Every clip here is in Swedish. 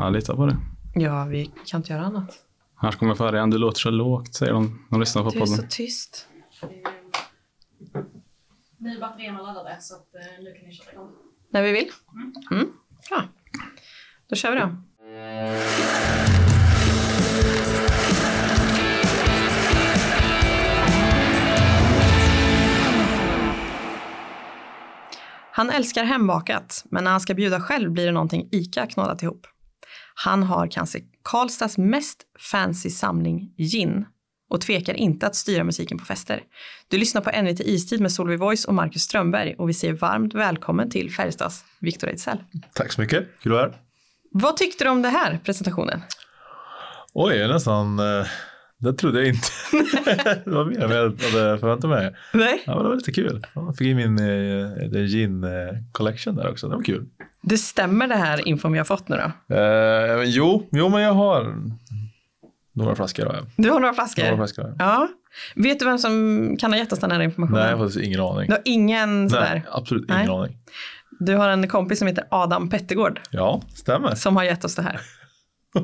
Jag litar på det. Ja, vi kan inte göra annat. Här kommer färjan. Du låter så lågt, säger de. De lyssnar på Du är så podden. tyst. Nu är batterierna laddade så att, eh, nu kan ni köra igång. När vi vill. Mm. Bra. Då kör vi då. Han älskar hembakat, men när han ska bjuda själv blir det någonting ICA knådat ihop. Han har kanske Karlstads mest fancy samling gin och tvekar inte att styra musiken på fester. Du lyssnar på NVT Istid med Solveig Voice och Marcus Strömberg och vi säger varmt välkommen till Färjestads Viktor Ejdsell. Tack så mycket, kul att vara här. Vad tyckte du om det här presentationen? Oj, jag är nästan, eh, det trodde jag inte. det var mer än jag hade förväntat mig. Nej. Ja, men det var lite kul. Jag fick in min eh, the gin eh, collection där också, det var kul. Det stämmer det här infon vi har fått nu då? Eh, jo, jo, men jag har några flaskor. Jag. Du har några flaskor? Några flaskor jag. Ja. Vet du vem som kan ha gett oss den här informationen? Nej, jag har ingen aning. Du har ingen sådär? Nej, absolut ingen Nej. aning. Du har en kompis som heter Adam Pettergård Ja, stämmer. som har gett oss det här.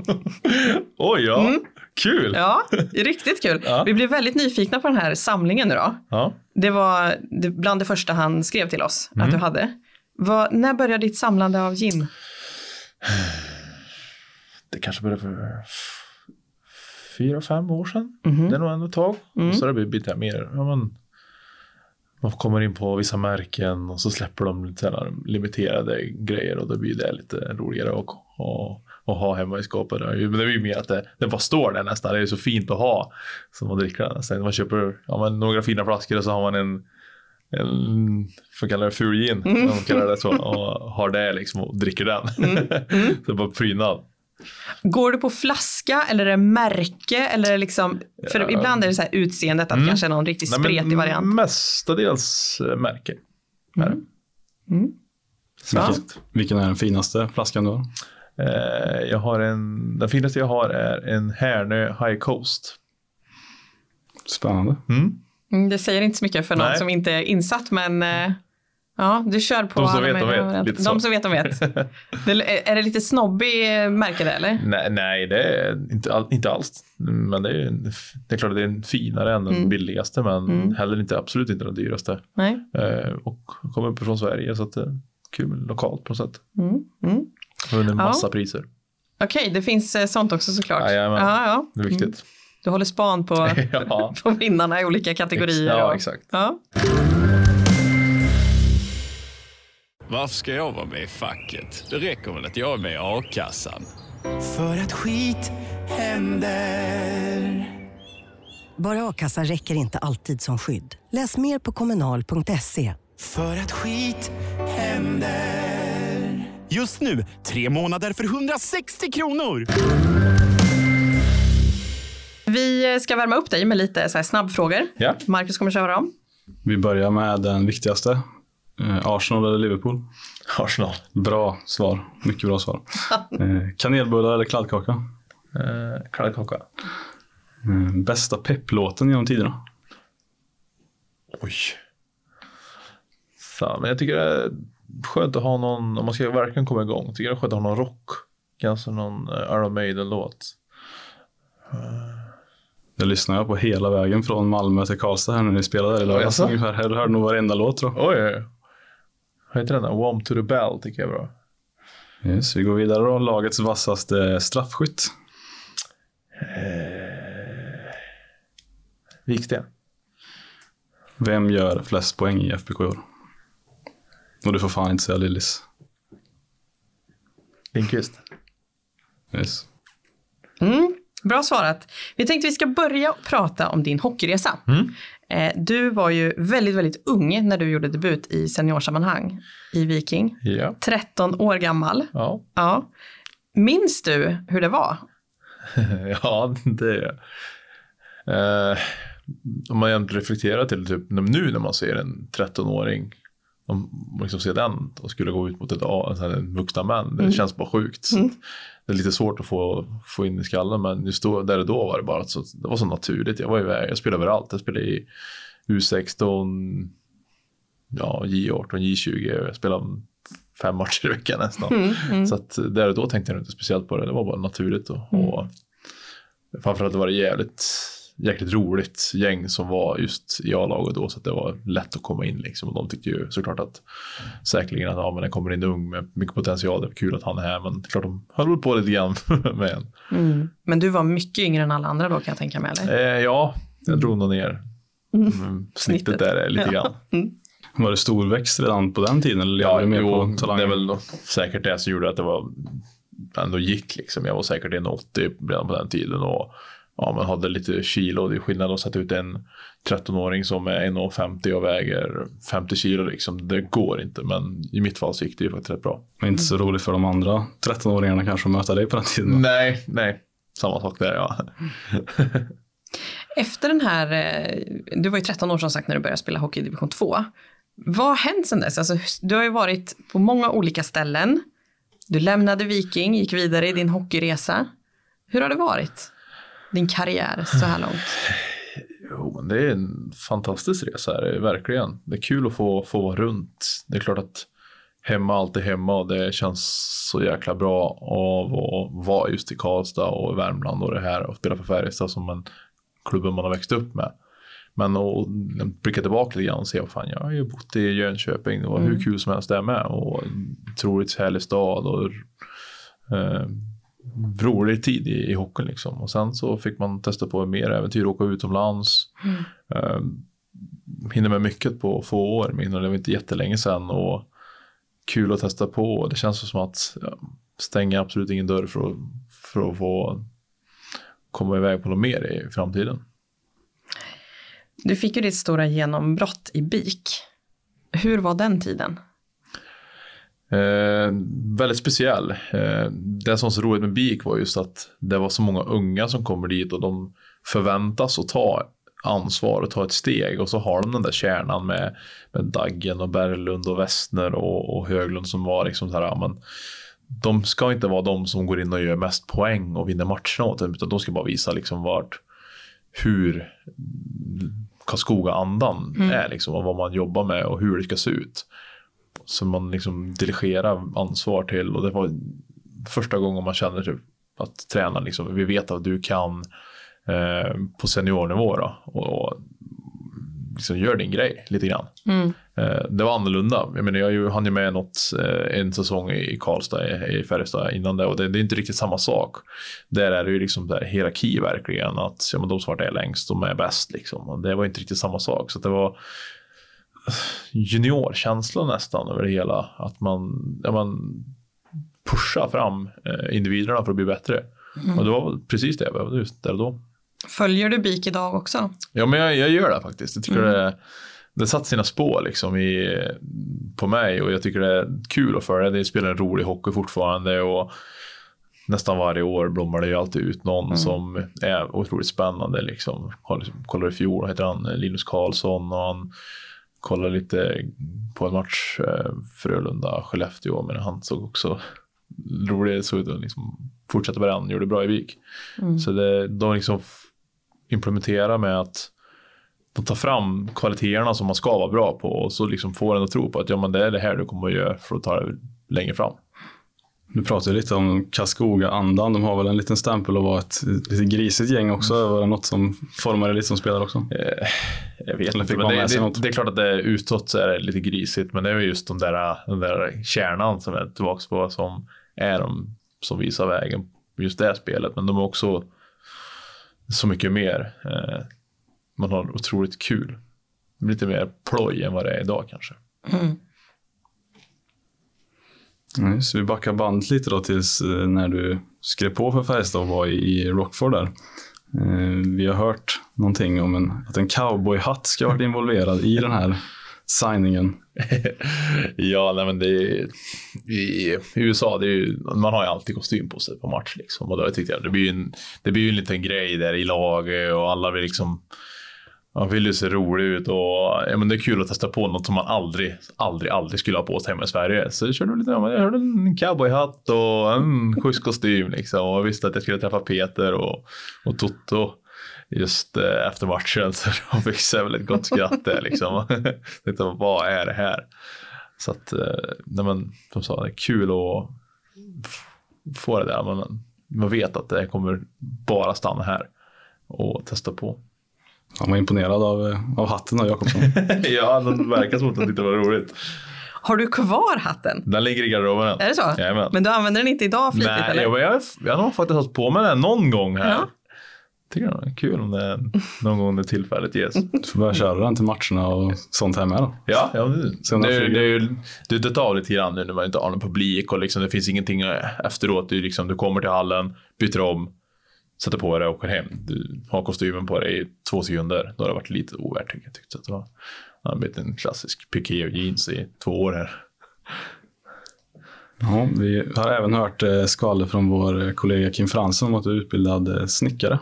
Oj, ja. Mm. Kul. Ja, riktigt kul. Ja. Vi blev väldigt nyfikna på den här samlingen nu då. Ja. Det var bland det första han skrev till oss Mm. att du hade. Vad, när började ditt samlande av gin? Det kanske började för fyra, fem år sedan. Mhm. Det är nog ändå ett tag. Mm. Och så har det blivit lite mer, ja, men, man kommer in på vissa märken och så släpper de lite limiterade grejer och då blir det lite roligare att, att, ha hemma i skåpet. Men det är ju mer att det, det bara står där nästan. Det är så fint att ha som att dricka den. Sen man köper ja, men, några fina flaskor och så har man en en, får kalla det ful gin, Mm. de kallar det så, och har det liksom och dricker den. Mm. så det är bara prydnad. Går du på flaska eller är det märke? Eller är liksom, för Ja. ibland är det så här utseendet att Mm. det kanske är någon riktigt Nej, spretig variant. Mestadels eh, märke. Är det. Mm. Ja. Vilket, Vilken är den finaste flaskan du har? Jag har en, den finaste jag har är en Härnö High Coast. Spännande. Mm. Mm, Det säger inte så mycket för någon Nej. som inte är insatt, men eh, ja, du kör på De som vet, de vet. Lite De som vet, de vet. Det, är det lite snobbig eh, märke det, eller? Nej, nej, det är inte, all, inte alls. Men det är, det är klart att det är en finare än den Mm. billigaste, men Mm. heller inte, absolut inte den dyraste. Nej. Eh, och kommer upp från Sverige, så att det är kul lokalt på något sätt. Mm. Mm. Vunnit Ja. massa priser. Okej, det finns eh, sånt också såklart. Jajamän. Ja, ja. Det är Mm. viktigt. Du håller span på, ja, på vinnarna i olika kategorier. ja, och- exakt. Ja. Varför ska jag vara med i facket? Det räcker väl att jag är med i a-kassan? För att skit händer. Bara a-kassa räcker inte alltid som skydd. Läs mer på kommunal.se. För att skit händer. Just nu, tre månader för 160 kronor! Vi ska värma upp dig med lite så här snabbfrågor. Ja. Marcus kommer köra dem. Vi börjar med den viktigaste. Eh, Arsenal eller Liverpool? Arsenal. Bra svar. Mycket bra svar. Eh, kanelbullar eller kladdkaka? Eh, Kladdkaka. Eh, bästa pepplåten genom tiderna? Oj. Fan, men jag tycker det är skönt att ha någon, om man ska verkligen komma igång, tycker jag det är skönt att ha någon rock. Kanske någon eh, Iron Maiden-låt. Det lyssnade jag på hela vägen från Malmö till Karlstad här när ni spelade där i lördags. Jag hörde nog varenda låt tror jag. Oj, oj, oj. Vad heter den där? Warm to the bell tycker jag är bra. Yes, vi går vidare då. Lagets vassaste straffskytt. Viksten. Vem gör flest poäng i FBK i år? Och du får fan inte säga Lillis. Lindqvist. Yes. Mm, bra svarat. Vi tänkte vi ska börja prata om din hockeyresa. Mm. Eh, Du var ju väldigt, väldigt ung när du gjorde debut i seniorsammanhang i Viking. Ja. 13 år gammal. Ja. Ja. Minns du hur det var? ja, det är eh, Om man egentligen reflekterar till typ nu när man ser en 13-åring om man liksom ser den och skulle gå ut mot ett vuxna män. Det Mm. känns bara sjukt. Mm. Det är lite svårt att få, få in i skallen men just då, där och då var det bara så, det var så naturligt. Jag var iväg, jag spelade överallt. Jag spelade i U16, ja, J18, J20. Jag spelade fem matcher i veckan nästan. Så att där och då tänkte jag inte speciellt på det, det var bara naturligt. Och, och framförallt var det jävligt, jäkligt roligt gäng som var just i A-laget då så att det var lätt att komma in liksom. Och de tyckte ju såklart att säkerligen att ja, men det kommer in ung med mycket potential, det är kul att han är här men klart de höll på lite grann med en. Mm. Men du var mycket yngre än alla andra då kan jag tänka mig, eller? Eh, ja, jag drog nog ner mm, snittet, Snittet. där är lite Ja. grann. Var det storväxt redan på den tiden? Eller du mer jo, på det talang? är väl då säkert det som gjorde att det var ändå gick liksom. Jag var säkert 1,80 redan på den tiden och ja, man hade lite kilo. Det är skillnad att sätta ut en 13-åring som är 1,50 och väger 50 kilo liksom. Det går inte, men i mitt fall så gick det ju faktiskt rätt bra. Men inte så roligt för de andra 13-åringarna kanske att möta dig på den tiden. va? Nej, nej, samma sak där ja. Efter den här, eh, du var ju 13 år som sagt när du började spela hockey i division 2. Vad har hänt sedan dess? Alltså, du har ju varit på många olika ställen. Du lämnade Viking, gick vidare i din hockeyresa. Hur har det varit? Din karriär så här långt. Jo, men det är en fantastisk resa, det är verkligen. Det är kul att få, få vara runt. Det är klart att hemma alltid hemma och det känns så jäkla bra av att vara just i Karlstad och Värmland och det här och spela för Färjestad som en klubben man har växt upp med. Men att blicka tillbaka lite grann och se vad fan, jag har ju bott i Jönköping, det var hur kul som helst där med och otroligt härlig stad och eh, rolig tid i, i hockeyn liksom. Och sen så fick man testa på mer äventyr, åka utomlands. Eh, hinner med mycket på få år, men det var inte jättelänge sedan och kul att testa på. Det känns som att ja, stänga absolut ingen dörr för att, för att få komma iväg på något mer i framtiden. Du fick ju ditt stora genombrott i BIK. Hur var den tiden? Eh, väldigt speciell. Eh, det som var så roligt med BIK var just att det var så många unga som kommer dit och de förväntas att ta ansvar och ta ett steg och så har de den där kärnan med, med Daggen och Berglund och Westner och, och Höglund som var liksom så här, ja, men de ska inte vara de som går in och gör mest poäng och vinner matcherna åt dem, utan de ska bara visa liksom vart, hur Karlskoga-andan är liksom och vad man jobbar med och hur det ska se ut. Så man liksom delegerar ansvar till och det var första gången man känner typ att tränaren liksom, vi vet att du kan eh, på seniornivå då, och, och liksom gör din grej lite grann. Eh, det var annorlunda. Jag menar, jag hann ju med något, eh, en säsong i Karlstad, i, i Färjestad innan det och det, det är inte riktigt samma sak. Där är det ju liksom där hierarki verkligen, att ja, men de som varit där längst, de är bäst liksom. Och det var inte riktigt samma sak. Så det var juniorkänsla nästan över det hela. Att man, ja, man pushar fram eh, individerna för att bli bättre. Och det var precis det jag behövde just där och då. Följer du BIK idag också? Ja, men jag, jag gör det faktiskt. Jag tycker det, det satt sina spår liksom i, på mig och jag tycker det är kul att följa. Det spelar en rolig hockey fortfarande och nästan varje år blommar det ju alltid ut någon som är otroligt spännande. Liksom. Liksom, kollar i fjol, heter han, Linus Karlsson och han kollar lite på en match eh, Frölunda-Skellefteå men han såg också rolig ut och liksom fortsatte med den, gjorde bra i Vik. Så det, de liksom implementerar med att de tar fram kvaliteterna som man ska vara bra på och så liksom får en att tro på att ja, men det är det här du kommer att göra för att ta det längre fram. Du pratade lite om Karlskoga-andan. De har väl en liten stämpel att vara ett lite grisigt gäng också. Var det något som formade lite som spelare också? Eh, jag vet inte, men det, det, något? det är klart att det är utåt så är det lite grisigt, men det är ju just de där, den där kärnan som är tillbaka på som är de som visar vägen på just det spelet. Men de är också så mycket mer. Eh, man har otroligt kul. Lite mer ploj än vad det är idag kanske. Nej, så vi backar bandet lite då tills eh, när du skrev på för Färjestad och var i, Rockford där. Eh, Vi har hört någonting om en, att en cowboyhatt ska ha varit involverad i den här signingen. ja, nej men det är, i, USA, det ju, man har ju alltid kostym på sig på match liksom. Och då tyckte jag det blir ju en, det blir en liten grej där i laget och alla vill liksom man vill ju se rolig ut och ja, men det är kul att testa på något som man aldrig, aldrig, aldrig skulle ha på sig hemma i Sverige. Så jag körde lite, jag hörde en cowboyhatt och en schysst kostym liksom. Och jag visste att jag skulle träffa Peter och, och Toto just eh, efter matchen. Så de fick sig väl ett gott skratt där liksom. Tänkte, vad är det här? Så att, eh, nej men, som sa, det är kul att få det där. Man, man vet att det kommer bara stanna här och testa på. Han var imponerad av, eh, av hatten av Jakobsson. ja, den verkar som att den tyckte det var roligt. Har du kvar hatten? Den ligger i garderoben än. Är det så? Jajamän. Men du använder den inte idag flitigt Nej, eller? jag, jag, jag har nog faktiskt haft på mig den någon gång här. Ja. Tycker det är kul om det någon gång när tillfället ges. Du får börja köra den till matcherna och sånt här med då. Ja, ja det, det, det är ju det är dött av lite grann nu när man inte har någon publik och liksom, det finns ingenting efteråt. Du, liksom, du kommer till hallen, byter om, sätter på dig och åker hem. Du har kostymen på dig i två sekunder. Då har det varit lite ovärt tycker jag. Tyckte att det var. Det har blivit en klassisk piké och jeans i två år här. Ja, vi har även hört eh, skvaller från vår eh, kollega Kim Fransson om att du är utbildad eh, snickare.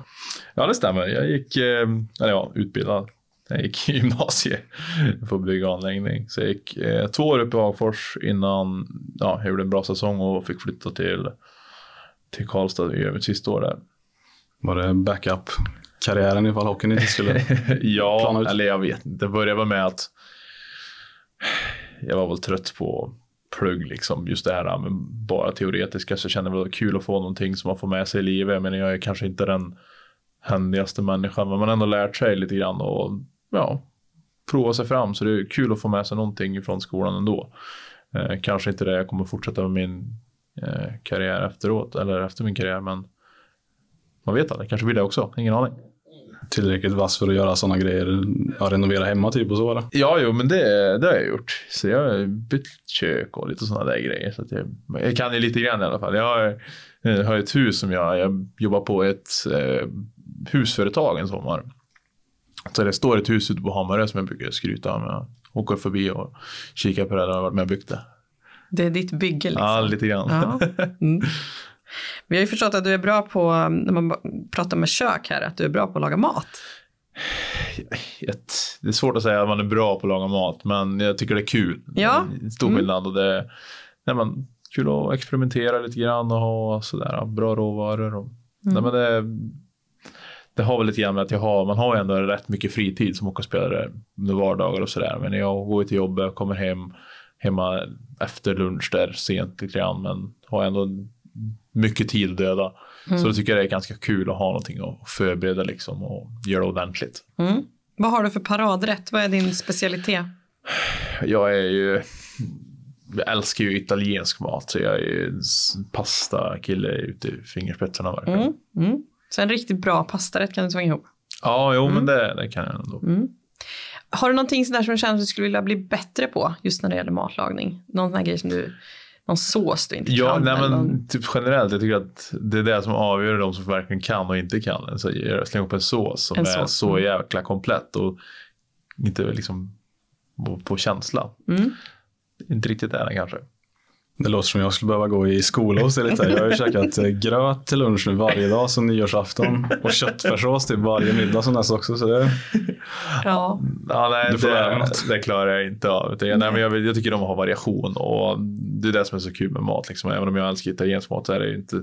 Ja, det stämmer. Jag gick, eller ja, utbildad. Jag gick i gymnasiet på bygga och anläggning. Så jag gick två år upp i Hagfors innan ja, jag gjorde en bra säsong och fick flytta till, till Karlstad och göra mitt sista år där. Var det backup-karriären ifall hockeyn inte skulle... Plana ja, ut. eller jag vet inte. Det började väl med att jag var väl trött på plugg liksom. Just det här med bara teoretiska så kände jag väl att det var kul att få någonting som man får med sig i livet. Men jag är kanske inte den händigaste människan, men man har ändå lärt sig lite grann och ja, prova sig fram. Så det är kul att få med sig någonting från skolan ändå. Eh, kanske inte det jag kommer fortsätta med min eh, karriär efteråt eller efter min karriär, men man vet aldrig. Kanske blir det också. Ingen aning. Tillräckligt vass för att göra sådana grejer. Ja, renovera hemma typ och så eller? Ja, jo, men det, det har jag gjort. Så jag har bytt kök och lite sådana där grejer. Så att jag, jag kan ju lite grann i alla fall. Jag har, jag har ett hus som jag, jag jobbar på ett eh, husföretag en sommar. Så det står ett hus ute på Hammarö som jag brukar skryta om. Jag åker förbi och kikar på det. Jag har varit med och byggt det. Det är ditt bygge liksom. Ja, lite grann. Ja. Mm. Vi har ju förstått att du är bra på, när man pratar med kök här, att du är bra på att laga mat. det är svårt att säga att man är bra på att laga mat, men jag tycker det är kul. Ja. Det är stor Mm. skillnad och det nej, men, kul att experimentera lite grann och ha sådär, bra råvaror. Och, nej, men det, det har väl lite grann med att jag har, man har ju ändå rätt mycket fritid som hockeyspelare under vardagar och sådär. Men jag går till jobbet, kommer hem, hemma efter lunch där sent lite grann, men har ändå mycket tid att döda. Så då tycker jag det är ganska kul att ha någonting att förbereda liksom och göra ordentligt. Mm. Vad har du för paradrätt? Vad är din specialitet? Jag är ju, jag älskar ju italiensk mat så jag är ju pasta-kille ut i fingerspetsarna verkligen. Mm. Mm. Så en riktigt bra pastarätt kan du svänga ihop. Ja, jo men det, det kan jag ändå. Mm. Har du någonting sådär som du känner att du skulle vilja bli bättre på just när det gäller matlagning? Någon sån här grej som du, någon sås du inte Ja, kan? nej eller någon- men typ generellt, jag tycker att det är det som avgör de som verkligen kan och inte kan. Så jag slänger upp en sås som En är sås, så mm. jäkla komplett och inte liksom på, på känsla. Mm. Inte riktigt där kanske. Det låter som jag skulle behöva gå i skola hos dig lite. Jag har ju käkat eh, gröt till lunch nu varje dag som nyårsafton och köttfärssås till varje middag som dess också. Så det, Ja. Ja, nej, Du får lära det, något. det klarar jag inte av. Jag- nej, men jag, jag tycker om att ha variation och det är det som är så kul med mat. Liksom. Även om jag älskar italiensk mat så är det ju inte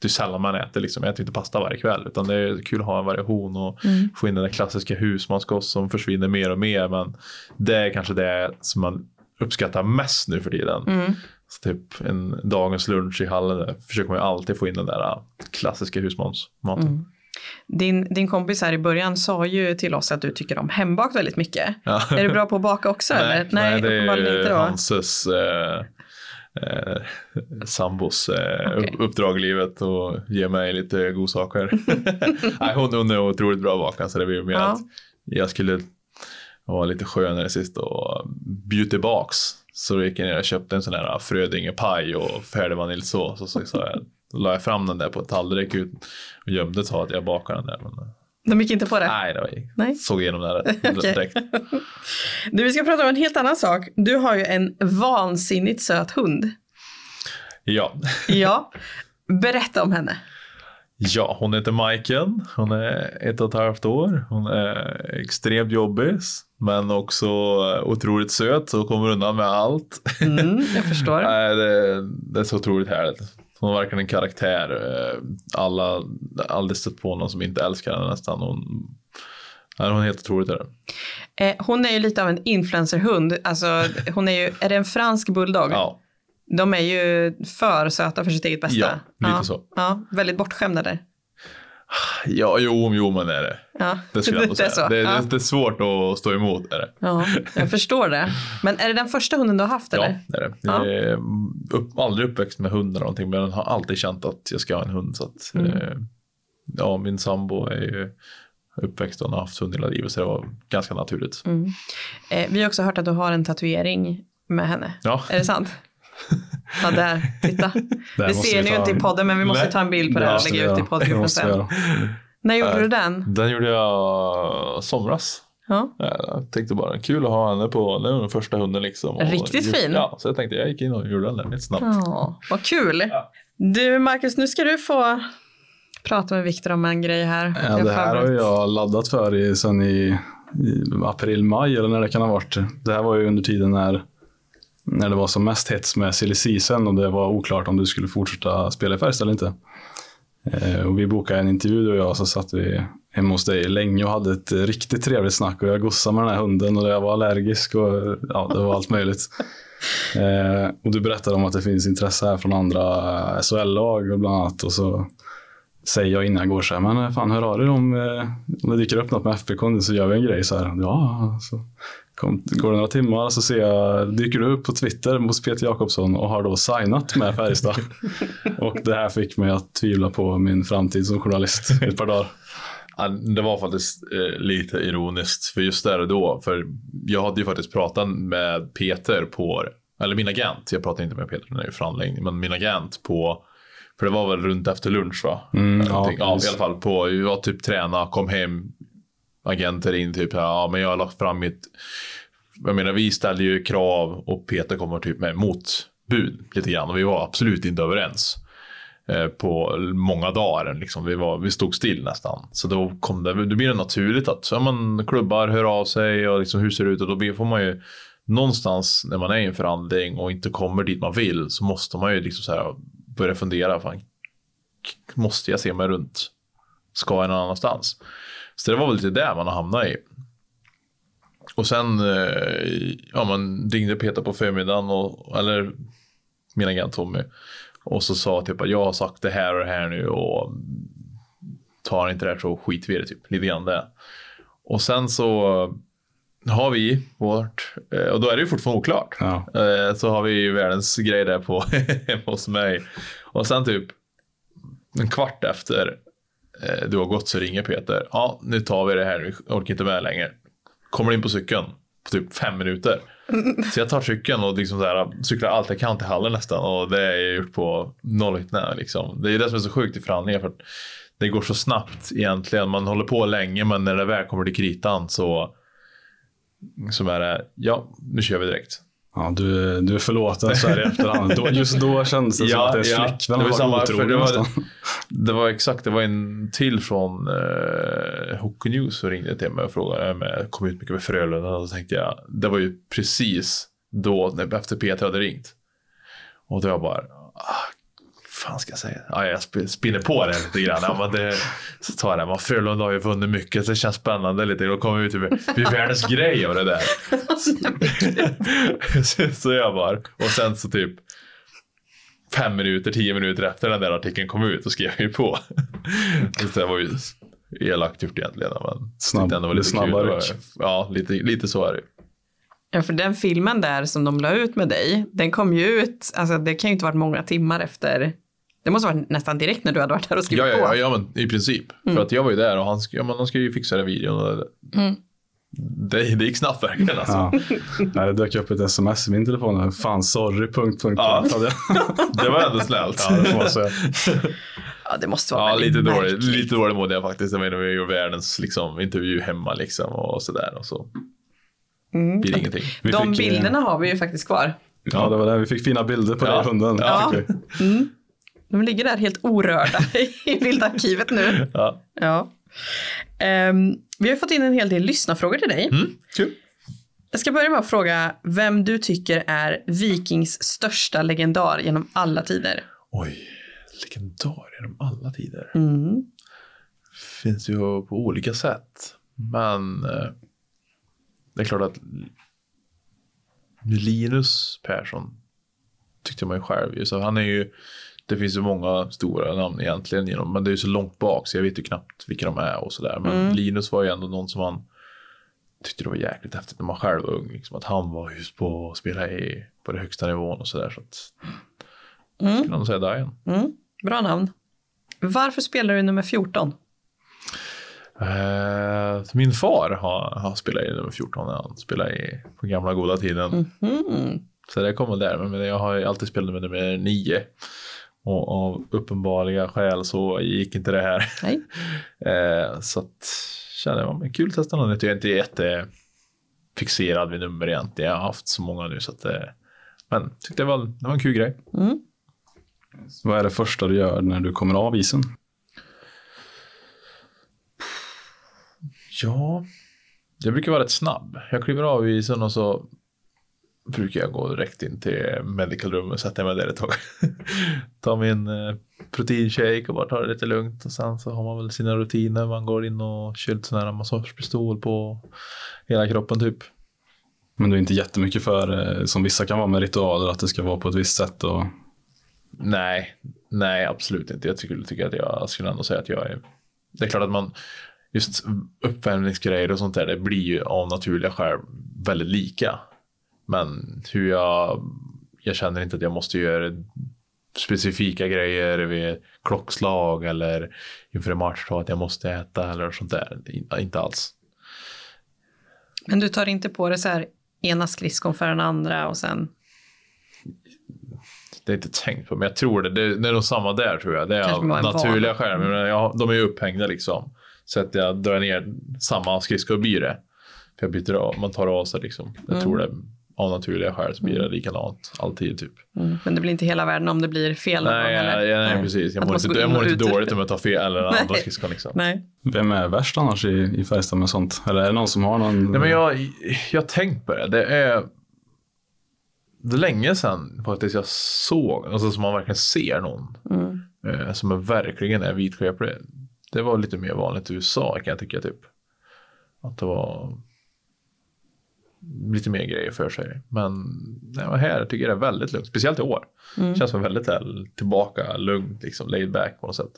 det är sällan man äter. Liksom. Jag äter inte pasta varje kväll. Utan det är kul att ha en variation och Mm. få in den där klassiska husmanskost som försvinner mer och mer. Men det är kanske det som man uppskattar mest nu för tiden. Mm. Så typ en dagens lunch i hallen försöker man ju alltid få in den där äh, klassiska husmansmaten. Mm. Din, din kompis här i början sa ju till oss att du tycker om hembakt väldigt mycket. Ja. Är du bra på att baka också? eller? Nej, det uppenbarligen är inte då. Hanses eh, eh, sambos eh, upp- uppdrag i livet och ge mig lite godsaker. Nej, hon, hon är otroligt bra att baka så det blir mer Ja. att jag skulle vara lite skönare sist och bjuda tillbaks. Så då gick jag ner och köpte en sån här frödingepaj och färdig vaniljsås och så sa jag, då la jag fram den där på ett tallrik ut och gömde sa att jag bakade den där. Men, De gick inte på det? nej, det var, Nej. såg igenom det direkt. Du, vi ska prata om en helt annan sak. Du har ju en vansinnigt söt hund. Ja. Ja. Berätta om henne. Ja, hon heter Majken. Hon är ett och ett halvt år. Hon är extremt jobbig, men också otroligt söt och kommer undan med allt. Mm, jag förstår. Nej, det, det är så otroligt härligt. Hon har verkligen en karaktär. Eh, Alla, aldrig stött på någon som inte älskar henne nästan. Hon, Ja, hon är helt otroligt. Är det. Eh, hon är ju lite av en influencerhund. Alltså, hon är ju, är det en fransk bulldog? Ja, De är ju för söta för sitt eget bästa. Ja, lite ja. så. Ja, väldigt bortskämda där. ja jo, jo men det är det. Ja. Det skulle jag ändå Det är säga. så, Det, ja. det, det är svårt att stå emot. Är det. Ja, jag förstår det. Men är det den första hunden du har haft Ja, eller? det är det. Ja. Jag är upp, aldrig uppväxt med hund eller någonting, men jag har alltid känt att jag ska ha en hund. Så att, Mm. eh, ja, min sambo är ju uppväxt och har haft hund hela livet, så det var ganska naturligt. Mm. Eh, vi har också hört att du har en tatuering med henne. Ja. Är det sant? Ja, där. Titta. Det ser ni ju inte i podden, men vi måste Nej. ta en bild på det här och lägga ut i poddgruppen sen. När gjorde Äh. du den? Den gjorde jag somras. Ja. Jag tänkte bara kul att ha henne på, det var den första hunden liksom. Riktigt just, fin. Ja, så jag tänkte jag gick in och gjorde den där lite snabbt. Ja, vad kul. Du, Marcus, nu ska du få prata med Viktor om en grej här. Ja, det här har jag laddat för i, sen i, i april, maj eller när det kan ha varit. Det här var ju under tiden när, när det var som mest hets med silly season och det var oklart om du skulle fortsätta spela i Färjestad eller inte. Eh, och vi bokade en intervju du och jag så satt vi hemma hos dig länge och hade ett riktigt trevligt snack och jag gossade med den här hunden och jag var allergisk och ja, det var allt möjligt. Eh, och du berättade om att det finns intresse här från andra SHL-lag bland annat och så säger jag innan jag går så här, men fan hör av dig om, eh, om det dyker upp något med FBK nu så gör vi en grej så här. Ja, så kom, går det några timmar så ser jag, dyker du upp på Twitter hos Peter Jakobsson och har då signat med Färjestad. och det här fick mig att tvivla på min framtid som journalist ett par dagar. Ja, det var faktiskt eh, lite ironiskt för just där och då. För jag hade ju faktiskt pratat med Peter på, eller min agent. Jag pratade inte med Peter, den är ju förhandling. Men min agent på, för det var väl runt efter lunch va? Mm, ja, ja, i alla fall på, jag var typ träna, kom hem. Agenter in typ, ja men jag har lagt fram mitt, jag menar vi ställde ju krav och Peter kommer typ med motbud lite grann. Och vi var absolut inte överens eh, på många dagar. Liksom. Vi, var, vi stod still nästan. Så då, kom det, då blir det naturligt att ja, man, klubbar hör av sig och liksom, hur ser det ut? Och då blir, får man ju någonstans när man är i en förhandling och inte kommer dit man vill så måste man ju liksom så här börja fundera. Fan, måste jag se mig runt? Ska jag någon annanstans? Så det var väl lite där man har hamnat i. Och sen eh, ja, man ringde Peter på förmiddagen, och, eller min agent Tommy. Och så sa typ att jag har sagt det här och det här nu och tar inte det här så skiter vi det typ. Lite grann det. Och sen så har vi vårt, eh, och då är det ju fortfarande oklart. Ja. Eh, Så har vi ju världens grej där på hemma hos mig. Och sen typ en kvart efter Eh, du har gått så ringer Peter. Ja, nu tar vi det här, vi orkar inte med längre. Kommer in på cykeln på typ fem minuter. Så jag tar cykeln och liksom så här, cyklar allt jag kan till hallen nästan. Och det har jag gjort på noll liksom. Det är det som är så sjukt i förhandlingar. För att det går så snabbt egentligen. Man håller på länge men när det väl kommer till kritan så, så är det, ja, nu kör vi direkt. Ja, du, du är förlåten så här i efterhand. Då, just då kändes det som att ens flickvän det var samma, otrogen det, nästan. var, det var exakt, det var en till från eh, Hockey News som ringde till mig och frågade om jag kom ut mycket med Frölunda. Och då tänkte jag, det var ju precis då, när- efter Peter hade ringt. Och då jag bara, ah, fan ska jag säga? Ja, jag sp- spinner på det lite grann. Ja, men det, så tar jag det. Frölunda har ju vunnit mycket, så det känns spännande lite. Då kommer vi vi är världens grej av det där. så, så jag bara, och sen så typ fem minuter, tio minuter efter den där artikeln kom ut, så skrev jag ju på. Så det var ju elakt gjort egentligen. Men Snabb- var det är lite snabba kul. Ja, lite, lite så är det. Ja, för den filmen där som de la ut med dig, den kom ju ut, alltså det kan ju inte varit många timmar efter, det måste varit nästan direkt när du hade varit där och skrivit Ja, ja, på. ja, ja, men i princip. För att jag var ju där och han, ja, men de ska ju fixa den videon. Och Mm. det, det gick snabbt verkligen alltså. Ja. Nej, det dök upp ett sms i min telefon. Fan, sorry, punkt, punkt, Ja. punkt. hade jag. Det var ändå snällt. Ja, det säga. Ja, det måste vara Ja, väldigt lite dåligt. märkligt. Lite dåligt mådde jag faktiskt. Jag menar, vi gjorde världens liksom, intervju hemma liksom och sådär. Och så Mm. blir det ingenting. Vi De fick, eh, bilderna har vi ju faktiskt kvar. Ja, det var det. Vi fick fina bilder på Ja. och hunden. Ja. De ligger där helt orörda i bildarkivet nu. Ja. Ja. Ehm, vi har fått in en hel del lyssnarfrågor till dig. Mm, kul. Jag ska börja med att fråga vem du tycker är Vikings största legendar genom alla tider. Oj, legendar genom alla tider. Mm. Finns ju på olika sätt. Men eh, det är klart att Linus Persson tyckte man ju själv. Så han är ju, det finns ju många stora namn egentligen genom, men det är ju så långt bak så jag vet ju knappt vilka de är och sådär. Men Linus var ju ändå någon som man tyckte det var jäkligt häftigt när man själv var ung. Liksom, att han var just på att spela i, på den högsta nivån och sådär. Så att, Mm. skulle nog säga Diane. Mm. Bra namn. Varför spelar du nummer 14? Eh, min far har, har spelat i nummer 14 när han spelade i, på gamla goda tiden. Mm. Så det kommer där. Men jag har ju alltid spelat med nummer 9. Och av uppenbarliga skäl så gick inte det här. Nej. Eh, så att kände jag, men kul att testa något nytt. Jag är inte jättefixerad vid nummer egentligen. Jag har haft så många nu så att eh, men tyckte det var, det var en kul grej. Mm. Vad är det första du gör när du kommer av isen? Ja, jag brukar vara rätt snabb. Jag kliver av isen och så brukar jag gå direkt in till medical room och sätta mig där ett tag. ta min eh, proteinshake och bara ta det lite lugnt och sen så har man väl sina rutiner. Man går in och kör lite sån här massagepistol på hela kroppen typ. Men du är inte jättemycket för, eh, som vissa kan vara med ritualer, att det ska vara på ett visst sätt. Och... Nej, nej absolut inte. Jag tycker, tycker att jag skulle ändå säga att jag är... Det är klart att man, just uppvärmningsgrejer och sånt där, det blir ju av naturliga skäl väldigt lika. Men hur jag, jag känner inte att jag måste göra specifika grejer vid klockslag eller inför en match att jag måste äta eller sånt där. Inte alls. Men du tar inte på dig så här ena skridskon för den andra och sen... Det är inte tänkt på, men jag tror det. Det, det är nog samma där tror jag. Det är av naturliga skäl. Men jag, de är ju upphängda liksom. Så att jag drar ner samma skridskor blir det. För jag byter av, man tar av sig liksom. Jag Mm. tror det av naturliga skäl så blir det likadant alltid typ. Mm. Men det blir inte hela världen om det blir fel. Nej, gång, ja, eller? ja, nej, precis. Jag Att mår inte, gå jag mår inte dåligt om jag tar fel eller andra Nej. skridskon liksom. Nej. Vem är värst annars i, i Färjestad med sånt? Eller är det någon som har någon? Nej, men jag, jag har tänkt på det. Det är, det är länge sedan faktiskt jag såg, alltså som man verkligen ser någon Mm. eh, som är verkligen är vitskeplig. Det var lite mer vanligt i USA kan jag tycka typ. Att det var lite mer grejer för sig. Men nej, här tycker jag det är väldigt lugnt, speciellt i år. Mm. Känns som väldigt här, tillbaka, lugnt, liksom laid back på något sätt.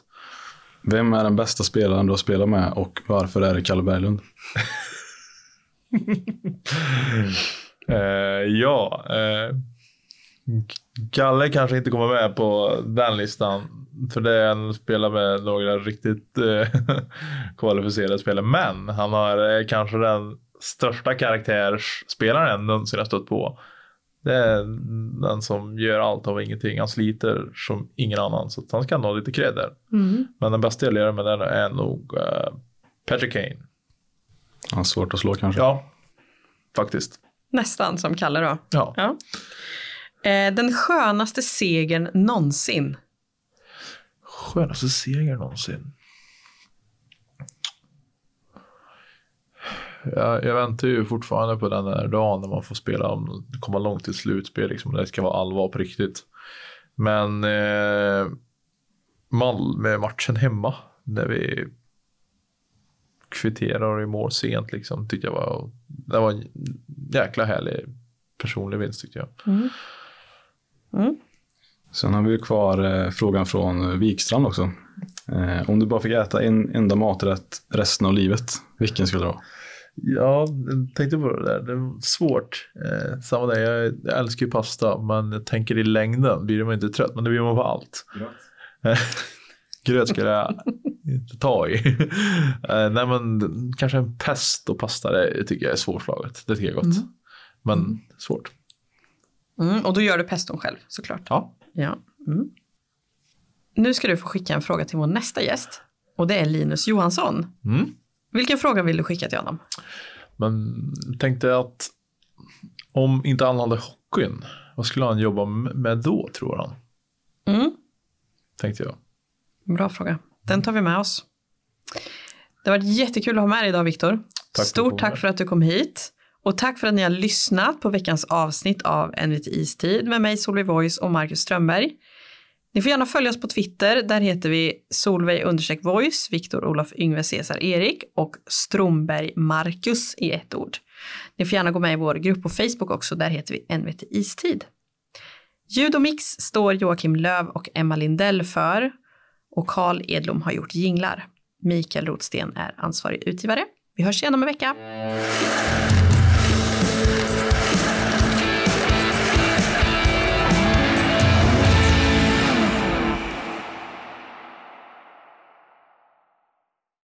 Vem är den bästa spelaren du har spelat med och varför är det Kalle Berglund? Eh, ja, eh, Kalle kanske inte kommer med på den listan. För det är en spelare med några riktigt eh, kvalificerade spelare. Men han har eh, kanske den största karaktärsspelaren någonsin har stött på. Det är den som gör allt av ingenting. Han sliter som ingen annan. Så han ska ha lite cred där. Mm. Men den bästa jag lirar med den är nog eh, Patrick Kane. Han har svårt att slå kanske. Ja, faktiskt. Nästan som Kalle då. Ja. Ja. Eh, den skönaste segern någonsin. Skönaste seger någonsin. Jag, jag väntar ju fortfarande på den där dagen när man får spela, om, komma långt till slutspel, liksom, när det ska vara allvar på riktigt. Men eh, Malmö-matchen hemma, där vi kvitterar i mål sent, liksom, tyckte jag var, det var en jäkla härlig personlig vinst tyckte jag. Sen har vi kvar eh, frågan från Wikstrand också. Eh, om du bara fick äta en enda maträtt resten av livet, vilken skulle det vara? Ja, jag tänkte på det där. Det är svårt. Eh, samma där, jag, jag älskar ju pasta, men jag tänker i längden blir man inte trött, men det blir man på allt. Eh, Gröt skulle jag inte ta i. eh, nej, men kanske en pesto pasta, det tycker jag är svårslaget. Det tycker jag är gott. Men svårt. Mm, och då gör du peston själv såklart. Ja. Ja. Mm. Nu ska du få skicka en fråga till vår nästa gäst. Och det är Linus Johansson. Mm. Vilken fråga vill du skicka till honom? Men tänkte att om inte han hade hockeyn, vad skulle han jobba med då tror han? Mm. Tänkte jag. Bra fråga. Den tar vi med oss. Det har varit jättekul att ha med dig idag, Viktor. Stort tack för att du kom hit. Och tack för att ni har lyssnat på veckans avsnitt av En lite istid med mig Solveig Voice och Marcus Strömberg. Ni får gärna följa oss på Twitter. Där heter vi Solveig understreck voice, Viktor Olof Yngve Cesar Erik och Stromberg Marcus i ett ord. Ni får gärna gå med i vår grupp på Facebook också. Där heter vi NVT Istid. Ljud och mix står Joakim Löv och Emma Lindell för och Karl Edlom har gjort jinglar. Mikael Rotsten är ansvarig utgivare. Vi hörs igen om en vecka.